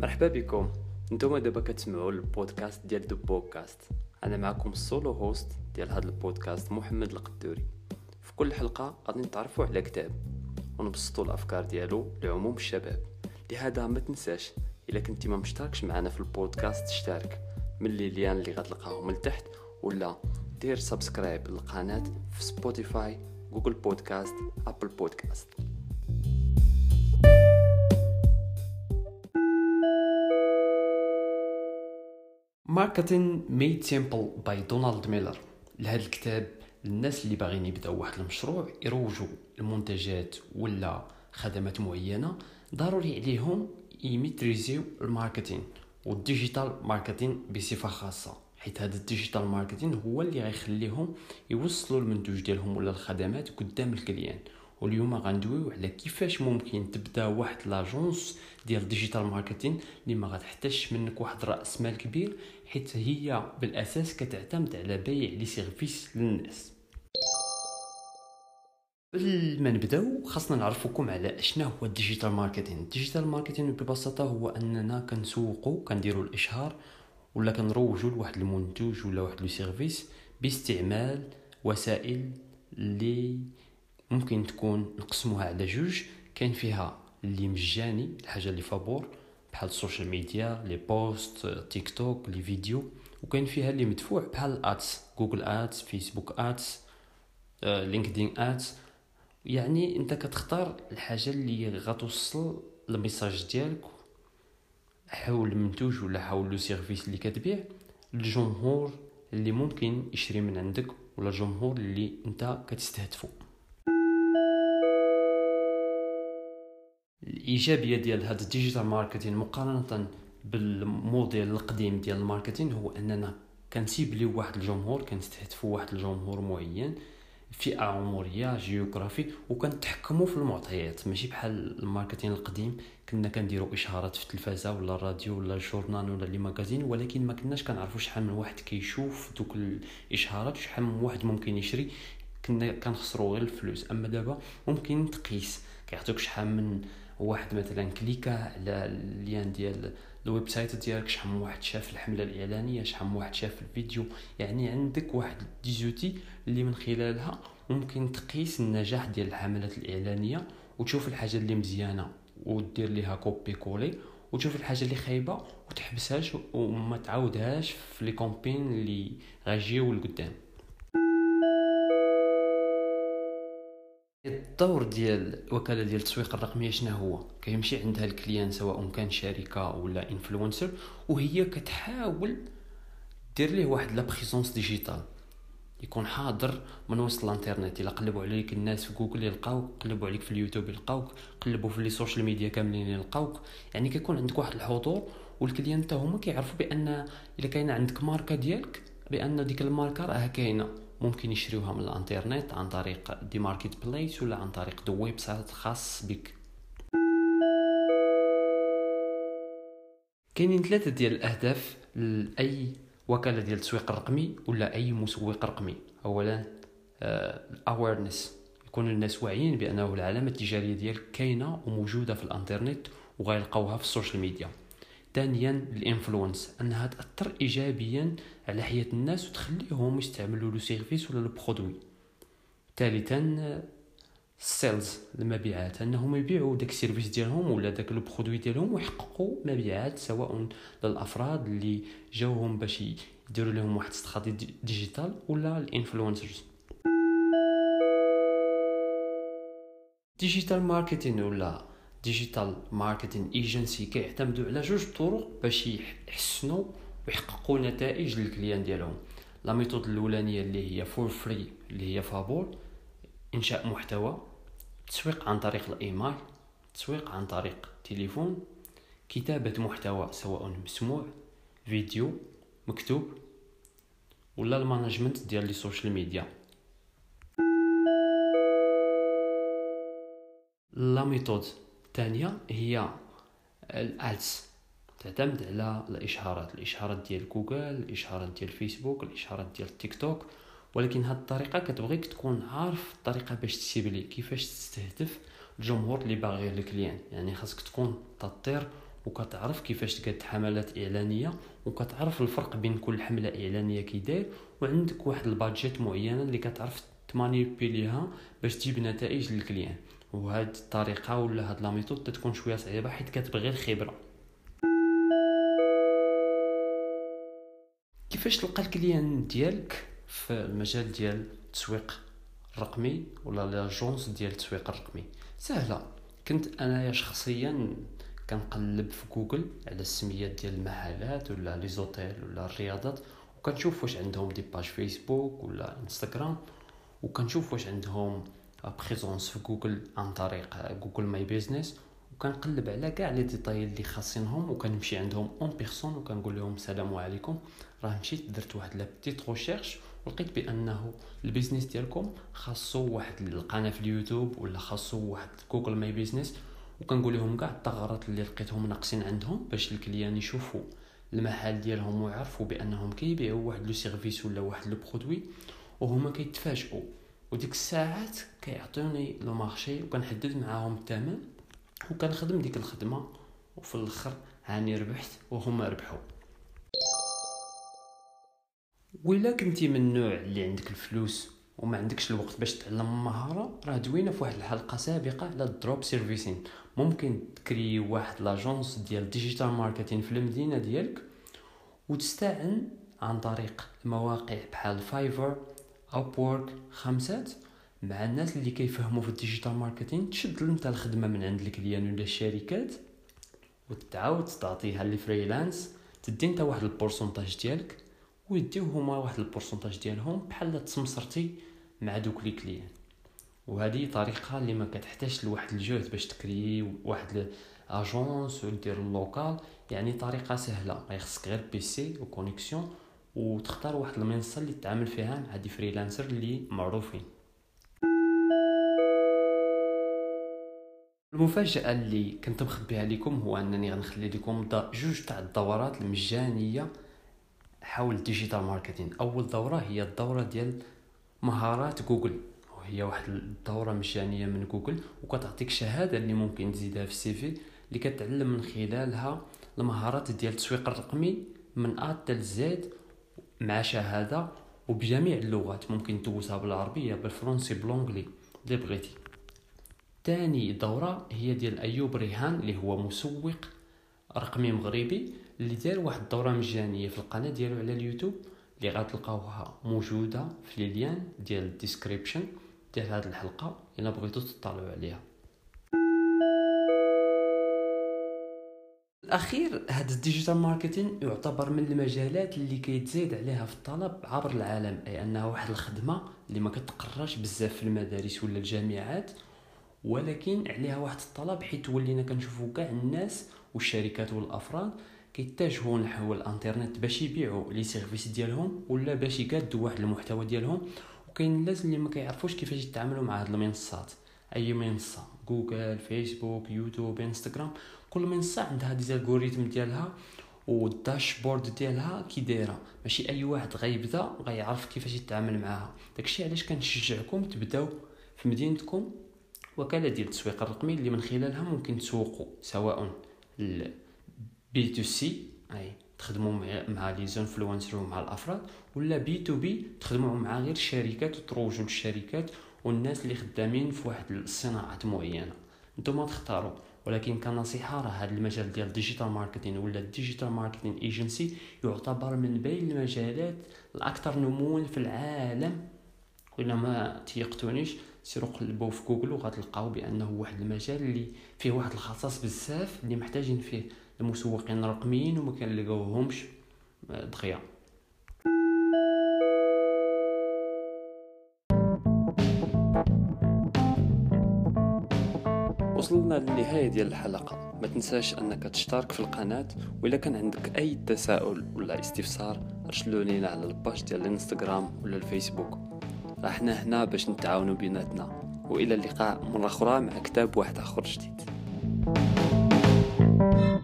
مرحبا بكم. نتوما دابا كتسمعوا البودكاست ديال دو بودكاست أنا معكم ال solo host ديال هذا البودكاست محمد القدوري. في كل حلقة غادي نتعرفوا على كتاب ونبسطوا الأفكار ديالو لعموم الشباب. لهذا ما تنساش إلا كنتي ما مشتركش معنا في البودكاست اشترك من اللي اللي غتلقاهم من تحت ولا دير subscribe للقناة في Spotify Google Podcast Apple Podcast Marketing Made Simple by Donald Miller لهذا الكتاب للناس اللي باغيين يبداو واحد المشروع يروجوا المنتجات ولا خدمات معينة ضروري عليهم يميتريزيو ال marketing وال digital marketing بصفة خاصة. حيت هذا ال digital marketing هو اللي غيخليهم يوصلوا المنتوج ديالهم ولا الخدمات قدام ال client. واليوم غندويو على كيفاش ممكن تبدا واحد l'agence ديال digital marketing اللي ما غتحتاجش منك واحد رأس مال كبير حيت هي بالأساس كتعتمد على بيع les services للناس. قبل ما نبداو خاصنا نعرفوكم على اشنا هو ال digital marketing. ال digital marketing ببساطة هو أننا كنسوقوا كنديروا الإشهار ولا كنروجوا لواحد المنتوج ولا واحد le service باستعمال وسائل اللي ممكن تكون نقسموها على جوج. كاين فيها اللي مجاني الحاجة اللي فابور بحال ال social media les posts TikTok les vidéos وكاين فيها اللي مدفوع بحال ال ads Google Ads Facebook Ads LinkedIn Ads يعني انت كتختار الحاجة اللي غتوصل ال message ديالك حول المنتوج ولا حول le service اللي كتبيع للجمهور اللي ممكن يشري من عندك ولا الجمهور اللي انت كتستهدفه الايجابيه ديال هذا ال digital marketing مقارنة بالموديل القديم ديال ال marketing هو أننا كنسيبليو واحد الجمهور كنستهدفوا واحد الجمهور معين فئة عمرية géographie وكنتحكموا في المعطيات. ماشي بحال ال marketing القديم كنا كنديروا إشهارات في التلفازة ولا الراديو ولا ال journal ولا les magazines ولكن ما كناش كنعرفوا شحال من واحد كيشوف دوك الإشهارات وشحال من واحد ممكن يشري. كنا كنخسروا غير الفلوس. أما دابا ممكن تقيس كيعطيوك شحال من واحد مثلا كليكا على ال lien ديال ال website ديالك شحال من واحد شاف الحملة الإعلانية شحال من واحد شاف الفيديو. يعني عندك واحد des outils اللي من خلالها ممكن تقيس النجاح ديال الحملات الإعلانية وتشوف الحاجة اللي مزيانة ودير ليها copier-coller وتشوف الحاجة اللي خايبة وتحبسهاش وما تعاودهاش في les campagnes اللي غاجيو لقدام. الدور ديال الوكاله ديال التسويق الرقميه شنو هو؟ كيمشي عندها ال client سواء كان شركة ولا influencer وهي كتحاول دير ليه واحد la présence digitale يكون حاضر من وسط الانترنت إلا قلبوا عليك الناس في جوجل يلقاوك قلبوا عليك في اليوتيوب يلقاوك قلبوا في les social media كاملين يلقاوك. يعني كيكون عندك واحد الحضور وال clients حتى هما كيعرفوا بأن إلا كاينة عندك ماركة ديالك بأن ديك الماركة راه كاينة. ممكن يشريوها من الانترنت عن طريق des marketplaces ولا عن طريق des websites خاص بك. كاينين ثلاثة ديال الأهداف لأي وكالة ديال التسويق الرقمي ولا أي مسوق رقمي. اولا ال awareness آه يكون الناس واعيين بأنه العلامة التجارية ديالك كاينة وموجودة في الانترنت وغيلقاوها في ال social media. ثانيا ال influence انها تاثر ايجابيا على حياة الناس وتخليهم يستعملوا le service ولا le produit. ثالثا ال sales المبيعات أنهم يبيعوا داك ال service ديالهم ولا داك le produit ديالهم ويحققوا مبيعات سواء للأفراد اللي جاوهم باش يديروا لهم واحد stratégie digitale ولا ال influencers. digital marketing ولا digital marketing agency كيعتمدوا على جوج طرق باش يحسنوا ويحققوا نتائج لل clients ديالهم. la méthode الاولانيه اللي هي for free اللي هي فابور انشاء محتوى. تسويق عن طريق الإيميل تسويق عن طريق التليفون كتابة محتوى سواء مسموع فيديو مكتوب ولا ال management ديال les social media. la méthode الثانية هي ال ads تعتمد على الإشهارات الإشهارات ديال جوجل الإشهارات ديال فيسبوك الإشهارات ديال تيك توك. ولكن هاد الطريقة كتبغيك تكون عارف الطريقة باش تسيبلي كيفاش تستهدف الجمهور اللي باغي ال client. يعني خاصك تكون تطير وكتعرف كيفاش تقاد حملات إعلانية وكتعرف الفرق بين كل حملة إعلانية كي داير وعندك واحد ال budget معينة اللي كتعرف تمانيبيليها باش تجيب نتائج لل clients. وهاد الطريقة ولا هاد la méthode تكون شوية صعيبة حيت كتبغي الخبرة. كيفاش تلقى ال clients ديالك في المجال ديال التسويق الرقمي ولا l'agence ديال التسويق الرقمي؟ سهلة. كنت أنايا شخصيا كنقلب في جوجل على السميات ديال المحلات ولا les hôtels ولا الرياضات وكنشوف واش عندهم des pages Facebook ولا انستغرام وكنشوف واش عندهم présence في جوجل عن طريق Google My Business وكنقلب على كاع les détails اللي خاصينهم وكنمشي عندهم en personne وكنقول لهم السلام عليكم. راه مشيت درت واحد la petite recherche ولقيت بأنه ال business ديالكم خاصو واحد القناة في اليوتيوب ولا خاصو واحد Google My Business وكنقول لهم كاع الثغرات اللي لقيتهم ناقصين عندهم باش ال clients يشوفوا المحل ديالهم ويعرفوا بأنهم كيبيعوا واحد le service ولا واحد le produit وهما كيتفاجئوا. وديك الساعات كيعطوني le marché وكنحدد معاهم الثمن وكنخدم ديك الخدمة وفي الأخر هاني ربحت وهما ربحوا. ولا كنتي من النوع اللي عندك الفلوس وما عندكش الوقت باش تعلم مهارة راه دوينا في واحد الحلقة سابقة على ال drop servicing. ممكن تكري واحد l'agence ديال digital marketing في المدينة ديالك وتستعن عن طريق المواقع بحال Fiverr Upwork خمسات مع الناس اللي كيفهموا في ال digital marketing تشد انت الخدمة من عند ال client ولا الشركات وتعاود تعطيها لل freelance تدي انت واحد ال pourcentage ديالك ويديو هما واحد ال pourcentage ديالهم بحال تسمسرتي مع دوك les clients. وهذه طريقة اللي ما كتحتاجش لواحد الجهد باش تكري واحد agence ودير ال local يعني طريقة سهلة غيخصك غير PC و connexion وتختار واحد المنصة اللي تتعامل فيها مع des freelancers اللي معروفين. المفاجأة اللي كنت مخبيها لكم هو أنني غنخلي لكم جوج تاع الدورات المجانية حول ال digital marketing أول دورة هي الدورة ديال مهارات جوجل. وهي واحد الدورة مجانية من جوجل وكتعطيك شهادة اللي ممكن تزيدها في ال CV اللي كتعلم من خلالها المهارات ديال التسويق الرقمي من A حتى Z مع شهاده وبجميع اللغات. ممكن تدوزها بالعربية بالفرنسي ب l'anglais اللي بغيتي. تاني دورة هي ديال أيوب ريهان اللي هو مسوق رقمي مغربي اللي دار واحد الدورة مجانية في القناة ديالو على اليوتيوب اللي غتلقاوها موجودة في les liens ديال ال description ديال هاد الحلقة إلا بغيتو تطلعوا عليها. الأخير هذا ال digital marketing يعتبر من المجالات اللي كيتزايد عليها في الطلب عبر العالم أي انها واحد الخدمة اللي ما كتقراش بزاف في المدارس ولا الجامعات ولكن عليها واحد الطلب حيت ولينا كنشوفوا كاع الناس والشركات والأفراد كيتجهوا نحو الإنترنت باش يبيعوا les services ديالهم ولا باش يقادوا واحد المحتوى ديالهم وكاين الناس اللي ما كيعرفوش كيفاش يتعاملوا مع هاد المنصات. أي منصة؟ جوجل فيسبوك يوتيوب إنستغرام. كل منصه عندها دي ال algorithm ديالها وال dashboard ديالها كي دايرة. ماشي أي واحد غيبدأ غيعرف كيفاش يتعامل معاها. داكشي علاش كنشجعكم تبداو في مدينتكم وكالة ديال التسويق الرقمي اللي من خلالها ممكن تسوقوا سواء B to C أي تخدموا مع les influenceurs ومع الأفراد ولا B to B تخدموا مع غير الشركات وتروجوا للشركات والناس اللي خدامين في واحد الصناعات معينة. نتوما تختاروا. ولكن كنصيحة راه هذا المجال ديال ال digital marketing ولا ال digital marketing agency يعتبر من بين المجالات الأكثر نموا في العالم. ولا ما تيقتونيش سيروا قلبوا في جوجل وغتلقاو بأنه واحد المجال اللي فيه واحد الخصائص بزاف اللي محتاجين فيه المسوقين الرقميين وما كنلقاوهمش دغيا. وصلنا للنهاية ديال الحلقة. ما تنساش أنك تشترك في القناة وإلا كان عندك أي تساؤل ولا استفسار ارسلوا لينا على الباش ديال الإنستغرام ولا الفيسبوك. إحنا هنا باش نتعاونوا بيناتنا. وإلى اللقاء مرة أخرى مع كتاب واحد آخر جديد. thank you